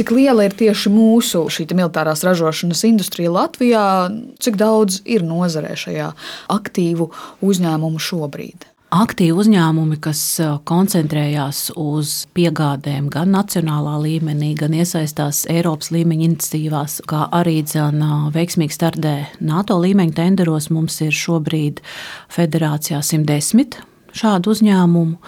Cik liela ir tieši mūsu militārās ražošanas industrija Latvijā? Cik daudz ir nozarē šajā aktīvu uzņēmumu šobrīd? aktīvi uzņēmumi, kas koncentrējās uz piegādēm gan nacionālā līmenī, gan iesaistās Eiropas līmeņa iniciatīvās, kā arī dzen, veiksmīgi startē NATO līmeņa tenderos. Mums ir šobrīd federācijā 110 šādu uzņēmumu.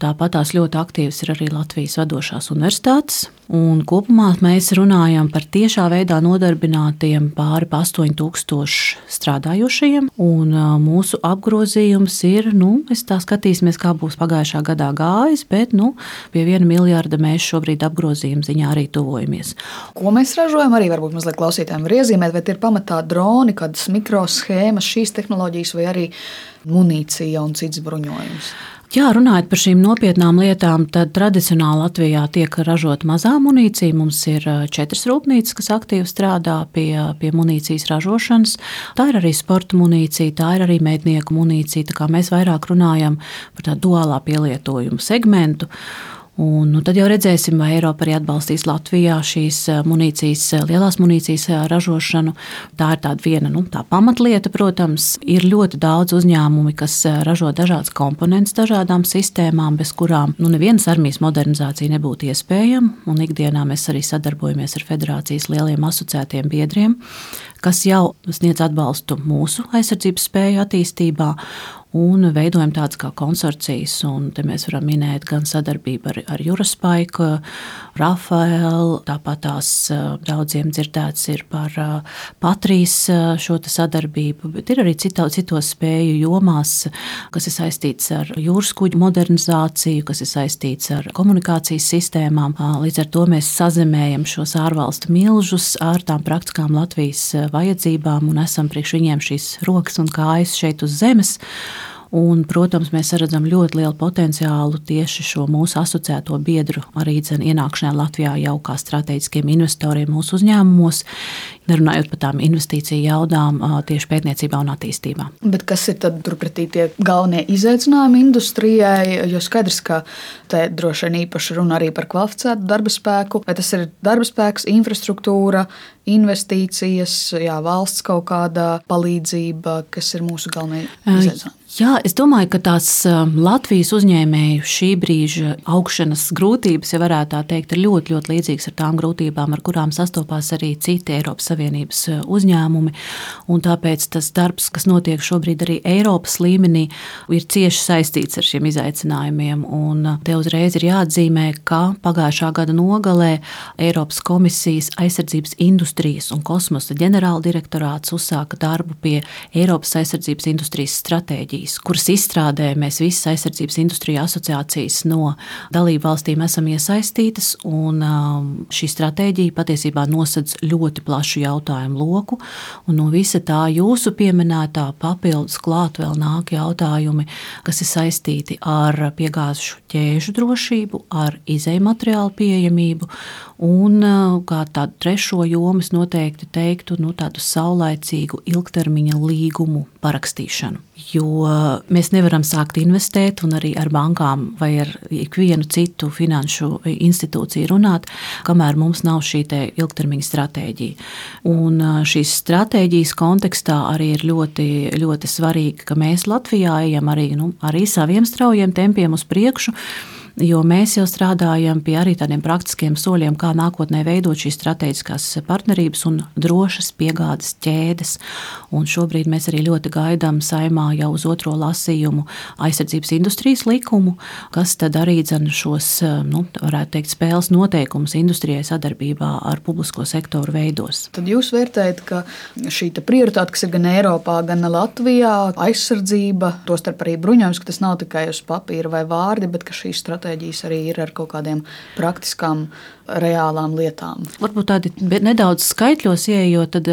Tāpat tās ļoti aktīvas ir arī Latvijas vadošās universitātes. Un kopumā mēs runājam par tiešā veidā nodarbinātiem pāri 8000 strādājošiem. Mūsu apgrozījums ir, nu, mēs tā skatīsimies, kā būs pagājušā gadā gājis, bet nu, pie viena miljarda mēs šobrīd apgrozījuma ziņā arī tuvojamies. Ko mēs ražojam? Arī varbūt mazliet klausītājiem var iezīmēt, vai tie ir pamatā droni, kādas mikroshēmas, šīs tehnoloģijas vai arī munīcija un cits bruņojums. Jā, runājot par šīm nopietnām lietām, tad tradicionāli Latvijā tiek ražota mazā munīcija. Mums ir četras rūpnīcas, kas aktīvi strādā pie, pie munīcijas ražošanas. Tā ir arī sporta munīcija, tā ir arī mednieku munīcija. Mēs vairāk runājam par tādu duālā pielietojumu segmentu. Un, nu, tad jau redzēsim, vai Eiropa arī atbalstīs Latvijā šīs eh, munīcijas, eh, lielās munīcijas eh, ražošanu. Tā ir tāda viena nu, tā pamatlieta, protams. Ir ļoti daudz uzņēmumu, kas ražo dažādas komponentes dažādām sistēmām, bez kurām nu, nevienas armijas modernizācija nebūtu iespējama. Un ikdienā mēs arī sadarbojamies ar federācijas lieliem asociētiem biedriem, kas jau sniedz atbalstu mūsu aizsardzības spēju attīstībā un veidojam tādas kā konsorcijas. Mēs varam minēt gan sadarbību ar, ar Juraspaiku, Rafaelu, tāpat tās daudziem dzirdēts ir par Patrijas šo sadarbību, bet ir arī citā, citos spēju jomās, kas ir saistīts ar jūras kuģu modernizāciju, kas ir saistīts ar komunikācijas sistēmām. Līdz ar to mēs sazemējam šos ārvalstu milžus ar tām praktiskām Latvijas vajadzībām un esam priekš viņiem šīs rokas un kājas šeit uz zemes. Un, protams, mēs redzam ļoti lielu potenciālu tieši šo mūsu asociēto biedru arī ienākšanai Latvijā jau kā strateģiskiem investoriem mūsu uzņēmumos, nerunājot par tām investīciju jaudām tieši pētniecībā un attīstībā. Bet kas ir tad turpretī tie galvenie izaicinājumi industrijai? Jo skaidrs, ka te droši vien īpaši runa arī par kvalificētu darba spēku, vai tas ir darba spēks, infrastruktūra, investīcijas, jā, valsts kaut kāda palīdzība, kas ir mūsu galvenie izaicinājumi. Jā, es domāju, ka tās Latvijas uzņēmēju šī brīža augšanas grūtības, ja varētu tā teikt, ir ļoti, ļoti līdzīgas ar tām grūtībām, ar kurām sastopās arī citi Eiropas Savienības uh, uzņēmumi. Tāpēc tas darbs, kas notiek šobrīd arī Eiropas līmenī, ir cieši saistīts ar šiem izaicinājumiem. Un uh, te uzreiz ir jāatzīmē, ka pagājušā gada nogalē Eiropas komisijas aizsardzības industrijas un kosmosa ģenerāldirektorāts uzsāka darbu pie Eiropas aizsardzības industrijas stratēģijas stratēģijas, kuras izstrādē mēs visas aizsardzības industrija asociācijas no dalību valstīm esam iesaistītas. Un, um, šī stratēģija patiesībā nosedz ļoti plašu jautājumu loku. No visa tā jūsu pieminētā papildus klāt vēl nāk jautājumi, kas ir saistīti ar piegāžu ķēžu drošību, ar izēju materiālu pieejamību un uh, kā tādu trešo jomu es noteikti teiktu nu, tādu saulaicīgu ilgtermiņa līgumu parakstīšanu. Jo mēs nevaram sākt investēt, un arī ar bankām vai ar ikvienu citu finanšu institūciju runāt, kamēr mums nav šī ilgtermiņa stratēģija. Un šīs stratēģijas kontekstā arī ir ļoti, ļoti svarīgi, ka mēs Latvijā ejam arī, nu, arī saviem straujiem tempiem uz priekšu jo mēs jau strādājam pie arī tādiem praktiskiem soļiem, kā nākotnē veidot šīs strateģiskās partnerības un drošas piegādes ķēdes. Un šobrīd mēs arī ļoti gaidām saimā jau uz otro lasījumu aizsardzības industrijas likumu, kas tad arī dzen šos, nu, varētu teikt, spēles noteikumus industrijai sadarbībā ar publisko sektoru veidos. Tad jūs vērtējat, ka šī prioritāte, kas ir gan Eiropā, gan Latvijā, aizsardzība, tostarp arī bruņojums, ka tas nav tikai uz papīra vai vārdi, bet ka šī stratēģija stratēģijas arī ir ar kaut kādiem praktiskām, reālām lietām. Varbūt tādi nedaudz skaitļos ieejot, tad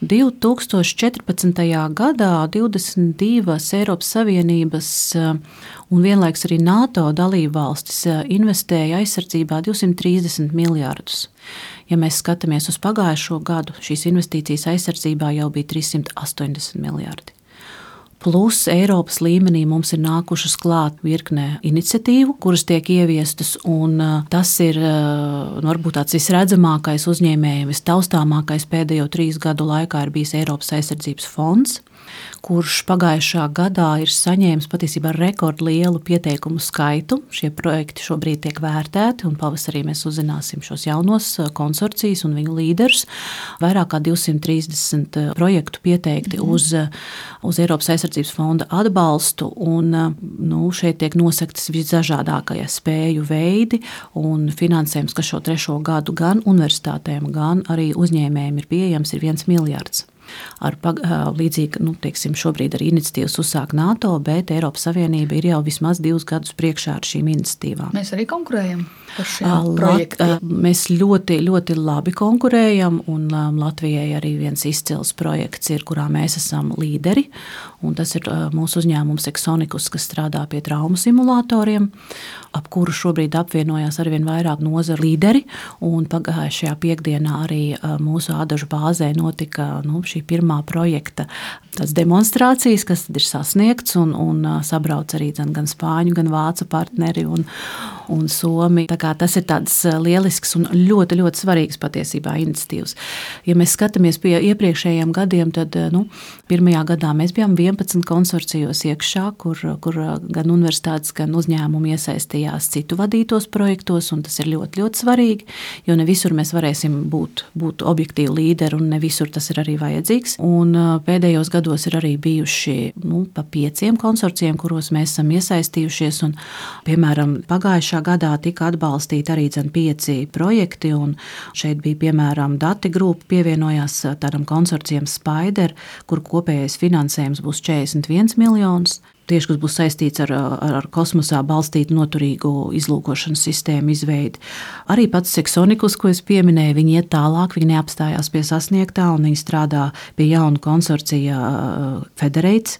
2014. Eh, gadā 22 Eiropas Savienības eh, un vienlaikus arī NATO dalību valstis eh, investēja aizsardzībā 230 miljardus. Ja mēs skatāmies uz pagājušo gadu, šīs investīcijas aizsardzībā jau bija 380 miljardi. Plus Eiropas līmenī mums ir nākušas klāt virkne iniciatīvu, kuras tiek ieviestas. Tas ir nu, varbūt tāds visredzamākais uzņēmējiem, vistaustāmākais pēdējo trīs gadu laikā ir bijis Eiropas aizsardzības fonds kurš pagājušā gadā ir saņēmis patiesībā rekordlielu pieteikumu skaitu. Šie projekti šobrīd tiek vērtēti, un pavasarī mēs uzzināsim šos jaunos eh, konsorcijas un viņu līderus. Vairāk kā 230 eh, projektu pieteikti mm. uz, uz Eiropas aizsardzības fonda atbalstu, un nu, šeit tiek nosaktas visdažādākie spēju veidi un finansējums, kas šo trešo gadu gan universitātēm, gan arī uzņēmējiem ir pieejams, ir viens miljards ar līdzīgi, nu, teiksim, šobrīd ar iniciatīvas uzsāk NATO, bet Eiropas Savienība ir jau vismaz divus gadus priekšā ar šīm iniciatīvām. Mēs arī konkurējam. Lat, mēs ļoti, ļoti labi konkurējam, un Latvijai arī viens izcils projekts ir, kurā mēs esam līderi. Tas ir mūsu uzņēmums Exonikus, kas strādā pie traumu simulatoriem, ap kuru šobrīd apvienojās arvien vairāk nozaru līderi. Pagājušajā piekdienā arī mūsu ādažu bāzē notika nu, šī pirmā projekta demonstrācijas, kas ir sasniegts, un, un sabrauc arī gan spāņu, gan vācu partneri un, un somi. Tas ir tāds lielisks un ļoti, ļoti svarīgs patiesībā iniciatīvs. Ja mēs skatāmies pie iepriekšējiem gadiem, tad nu, pirmajā gadā mēs bijām 11 konsorcijos iekšā, kur, kur gan universitātes, gan uzņēmumi iesaistījās citu vadītos projektos, un tas ir ļoti, ļoti svarīgi, jo ne visur mēs varēsim būt, būt objektīvi līderi, un ne visur tas ir arī vajadzīgs. Un pēdējos gados ir arī bijuši nu, pa pieciem konsorcijiem, kuros mēs esam iesaistījušies. Un, piemēram, pagājušā gadā tika atbalstīti arī dzen, pieci projekti, un šeit bija piemēram dati grupa pievienojās tādam konsorcijam Spider, kur kopējais finansējums būs 41 miljonus tieši kas būs saistīts ar, ar, ar kosmosā balstītu noturīgu izlūkošanas sistēmu izveidi. Arī pats Seksonikus, ko es pieminēju, viņi iet tālāk, viņi neapstājās pie sasniegtā, un viņi strādā pie jauna konsorcija Federates,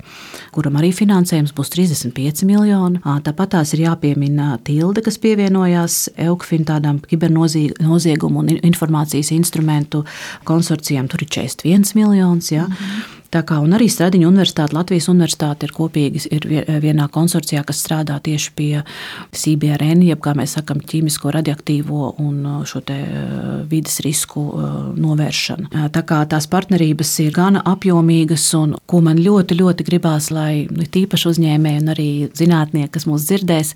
kuram arī finansējums būs 35 miljoni. Tāpat tās ir jāpiemina Tilde, kas pievienojās Eukfin tādām kibernoziegumu un informācijas instrumentu konsorcijām. Tur ir 41 miljons. Ja. Mm -hmm. Kā, arī Stradiņa Universitāte, Latvijas Universitāte ir kopīgi ir vienā konsorcijā, kas strādā tieši pie CBRN, jeb kā mēs sakām, ķīmisko, radioaktīvo un uh, šo uh, vidas risku uh, novēršanu. Tā kā tās partnerības ir gana apjomīgas, un ko man ļoti, ļoti gribās, lai nu, tīpaši uzņēmēji un arī zinātnieki, kas mūs dzirdēs,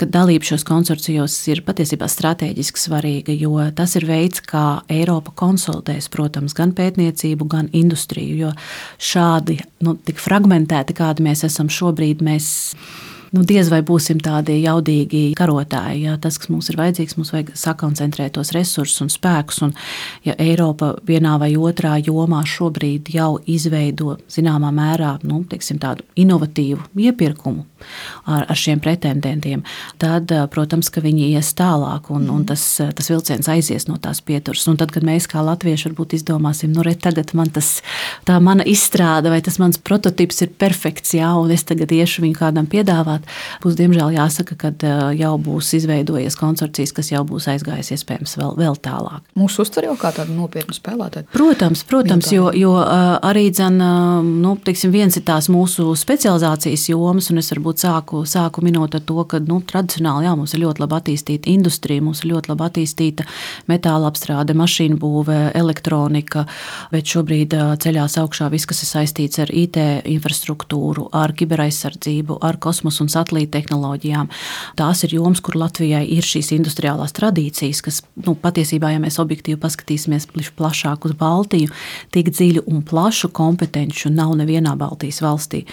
ka dalība šos konsorcijos ir patiesībā strateģiski svarīga, jo tas ir veids, kā Eiropa konsolidēs, protams, gan pētniecību, gan industriju šādi nu, tik fragmentēti, kādi mēs esam šobrīd, mēs nu, diez vai būsim tādi jaudīgi karotāji. Jā. Tas, kas mums ir vajadzīgs, mums vajag sakoncentrēt tos resursus un spēkus. Un, ja Eiropa vienā vai otrā jomā šobrīd jau izveido zināmā mērā nu, teiksim, tādu inovatīvu iepirkumu ar, ar šiem pretendentiem, tad, protams, ka viņi ies tālāk un, un tas, tas vilciens aizies no tās pieturas. Un tad, kad mēs kā latvieši varbūt izdomāsim, nu, re, tagad man tas, tā mana izstrāde vai tas mans prototyps ir perfekts, jā, un es tagad iešu viņu kādam piedāvāt, būs diemžēl jāsaka, ka jau būs izveidojies konsorcijas, kas jau būs aizgājis iespējams vēl, vēl tālāk. Mūsu uztver jau kā tādu nopietnu spēlētāju. Protams, protams jo, jo arī dzen, nu, teiksim, viens ir tās mūsu specializācijas jomas, un es varbūt sāku, sāku minot ar to, ka nu, tradicionāli jā, mums ir ļoti labi attīstīta industrija, mums ir ļoti labi attīstīta metāla apstrāde, mašīnu būve, elektronika, bet šobrīd ceļās augšā viss, kas ir saistīts ar IT infrastruktūru, ar kiberaizsardzību, ar kosmosu un satelīta tehnoloģijām. Tās ir jomas, kur Latvijai ir šīs industriālās tradīcijas, kas nu, patiesībā, ja mēs objektīvi paskatīsimies plašāk uz Baltiju, tik dziļu un plašu kompetenci nav nevienā Baltijas valstī.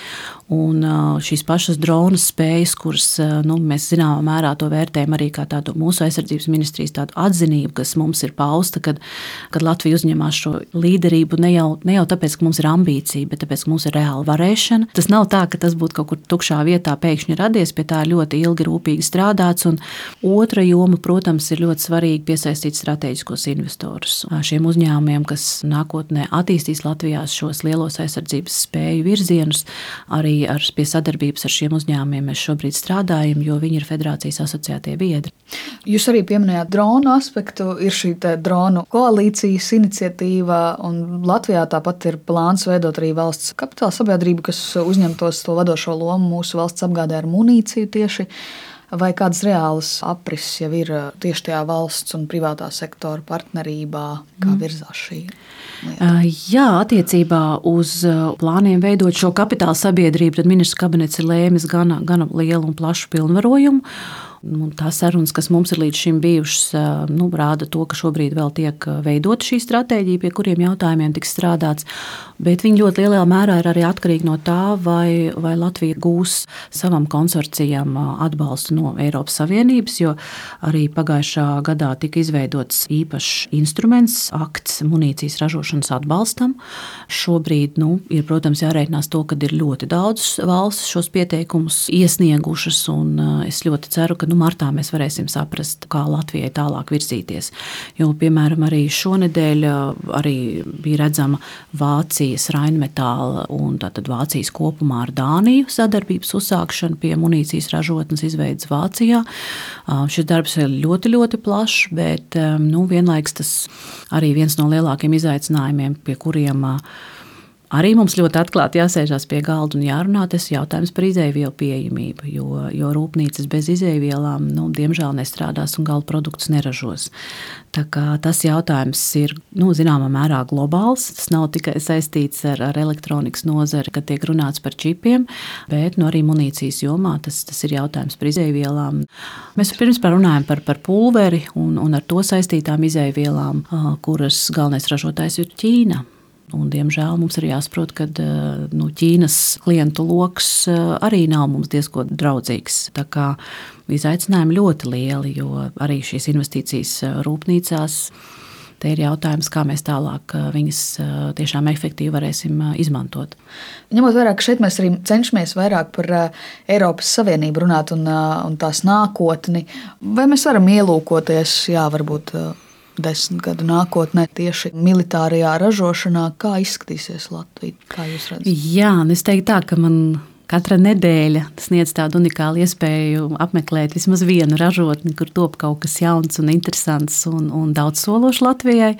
Un šīs pašas drona spējas, kuras nu, mēs zināmā mērā to vērtējam arī kā tādu mūsu aizsardzības ministrijas atzinību, kas mums ir pausta, kad, kad Latvija uzņemās šo līderību ne jau, ne jau tāpēc, ka mums ir ambīcija, bet tāpēc, ka mums ir reāla varēšana. Tas nav tā, ka tas būtu kaut kur tukšā vietā pēkšņi pēkšņi radies, pie tā ļoti ilgi rūpīgi strādāts. Un otra joma, protams, ir ļoti svarīgi piesaistīt strateģiskos investorus. Šiem uzņēmumiem, kas nākotnē attīstīs Latvijā šos lielos aizsardzības spēju virzienus, arī ar, pie sadarbības ar šiem uzņēmumiem mēs šobrīd strādājam, jo viņi ir federācijas asociētie biedri. Jūs arī pieminējāt dronu aspektu. Ir šī dronu koalīcijas iniciatīva, un Latvijā tāpat ir plāns veidot arī valsts kapitāla sabiedrību, kas uzņemtos to vadošo lomu mūsu valsts apgādē ar munīciju tieši. Vai kādas reālas aprises jau ir tieši tajā valsts un privātā sektora partnerībā, kā mm. virzās šī? Lieta? Jā, attiecībā uz plāniem veidot šo kapitāla sabiedrību, tad ministrs kabinets ir lēmis gana, gana lielu un plašu pilnvarojumu. Nu, tās sarunas, kas mums ir līdz šim bijušas, nu, rāda to, ka šobrīd vēl tiek veidota šī stratēģija, pie kuriem jautājumiem tiks strādāts. Bet viņi ļoti lielā mērā ir arī atkarīgi no tā, vai, vai Latvija gūs savam konsorcijam atbalstu no Eiropas Savienības, jo arī pagājušā gadā tika izveidots īpašs instruments, akts munīcijas ražošanas atbalstam. Šobrīd nu, ir, protams, jārēķinās to, ka ir ļoti daudz valsts šos pieteikumus iesniegušas, un es ļoti ceru, ka nu, martā mēs varēsim saprast, kā Latvijai tālāk virzīties. Jo, piemēram, arī šonadēļ arī bija redzama Vācijas Rainmetāla un Vācijas kopumā ar Dāniju sadarbības uzsākšana pie munīcijas ražotnes izveidas Vācijā. Šis darbs ir ļoti, ļoti plašs, bet nu, vienlaikus tas arī viens no lielākiem izaicinājumiem, pie kuriem Arī mums ļoti atklāti jāsēžās pie galda un jārunā tas jautājums par izēvielu pieejamību, jo, jo rūpnīcas bez izēvielām, nu, diemžēl, nestrādās un gala produktus neražos. Tas jautājums ir nu, zināmā mērā globāls. Tas nav tikai saistīts ar, ar elektronikas nozari, kad tiek runāts par čipiem, bet nu, arī munīcijas jomā tas, tas ir jautājums par izēvielām. Mēs pirms runājam par, par pulveri un, un ar to saistītām izēvielām, kuras galvenais ražotājs ir Ķīna. Un, diemžēl mums ir jāsaprot, ka eh, nu, Ķīnas klientu lokus eh, arī nav mums diezgan draudzīgs. Tā kā izaicinājumi ļoti lieli, jo arī šīs investīcijas eh, rūpnīcās. Te ir jautājums, kā mēs tālāk viņas tiešām efektīvi varēsim izmantot. Ņemot vērā, ka šeit mēs arī cenšamies vairāk par Eiropas Savienību runāt un, un tās nākotni, vai mēs varam ielūkoties, jā, varbūt desmit gadu nākotnē tieši militārajā ražošanā, kā izskatīsies Latvija? Kā jūs redzat? Jā, es teiktu tā, ka man katra nedēļa sniedz tādu unikālu iespēju apmeklēt vismaz vienu ražotni, kur top kaut kas jauns un interesants un, un daudz sološs Latvijai.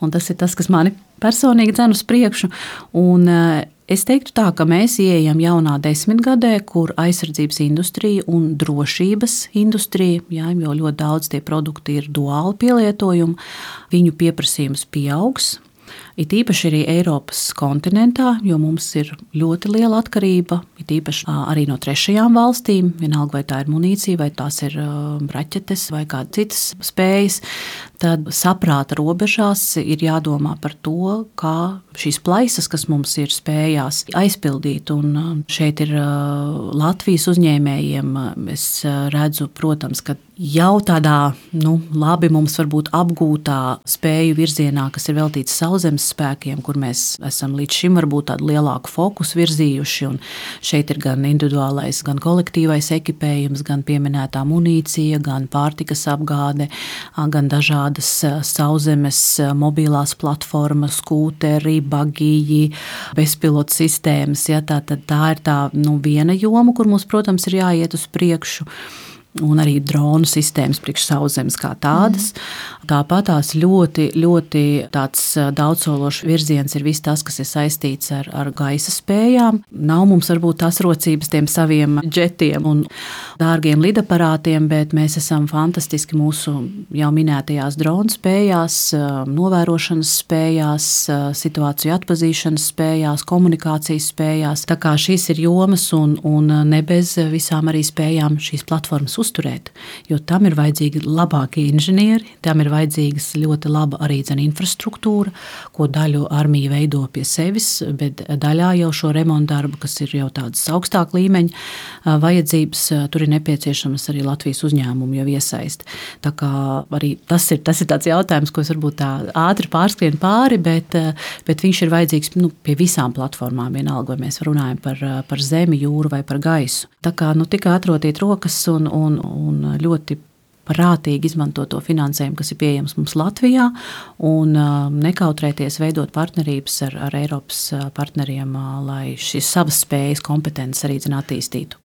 Un tas ir tas, kas mani personīgi dzen uz priekšu. Un, Es teiktu tā, ka mēs ieejam jaunā desmitgadē, kur aizsardzības industrija un drošības industrija, jā, jo ļoti daudz tie produkti ir duāli pielietojumi, viņu pieprasījums pieaugs. It īpaši arī Eiropas kontinentā, jo mums ir ļoti liela atkarība, it īpaši arī no trešajām valstīm, vienalga vai tā ir munīcija, vai tās ir raķetes vai kādas citas spējas, tad saprāta robežās ir jādomā par to, kā šīs plaisas, kas mums ir spējās aizpildīt. Un šeit ir Latvijas uzņēmējiem, es redzu, protams, ka jau tādā nu, labi mums varbūt apgūtā spēju virzienā, kas ir veltīts sauszemes spēkiem, kur mēs esam līdz šim varbūt tādu lielāku fokusu virzījuši. Un šeit ir gan individuālais, gan kolektīvais ekipējums, gan pieminētā munīcija, gan pārtikas apgāde, gan dažādas sauszemes mobilās platformas, skūteri, bagīji, bezpilotu sistēmas. Ja, tā, tā ir tā nu, viena joma, kur mums, protams, ir jāiet uz priekšu un arī dronu sistēmas priekš sauszemes kā tādas. Mm. Tāpat tās ļoti, ļoti daudzsološs virziens ir viss tas, kas ir saistīts ar, ar gaisa spējām. Nav mums varbūt tās rocības tiem saviem džetiem un dārgiem lidaparātiem, bet mēs esam fantastiski mūsu jau minētajās dronu spējās, novērošanas spējās, situāciju atpazīšanas spējās, komunikācijas spējās. Tā kā šīs ir jomas un, un ne bez visām arī spējām šīs platformas uzturēt. Jo tam ir vajadzīgi labākie inženieri, tam ir vajadzīgas ļoti laba arī zina, infrastruktūra, ko daļu armija veido pie sevis, bet daļā jau šo remontu darbu, kas ir jau tādas augstāka līmeņa vajadzības, tur ir nepieciešamas arī Latvijas uzņēmumu jau iesaist. Tā kā arī tas ir, tas ir tāds jautājums, ko es varbūt tā ātri pārskrienu pāri, bet, bet viņš ir vajadzīgs nu, pie visām platformām, vienalga, vai mēs runājam par, par zemi, jūru vai par gaisu. Tā kā nu, tikai atrotiet rokas un, un, un ļoti prātīgi izmantot to finansējumu, kas ir pieejams mums Latvijā, un nekautrēties veidot partnerības ar, ar Eiropas partneriem, lai šīs savas spējas, kompetences arī attīstītu.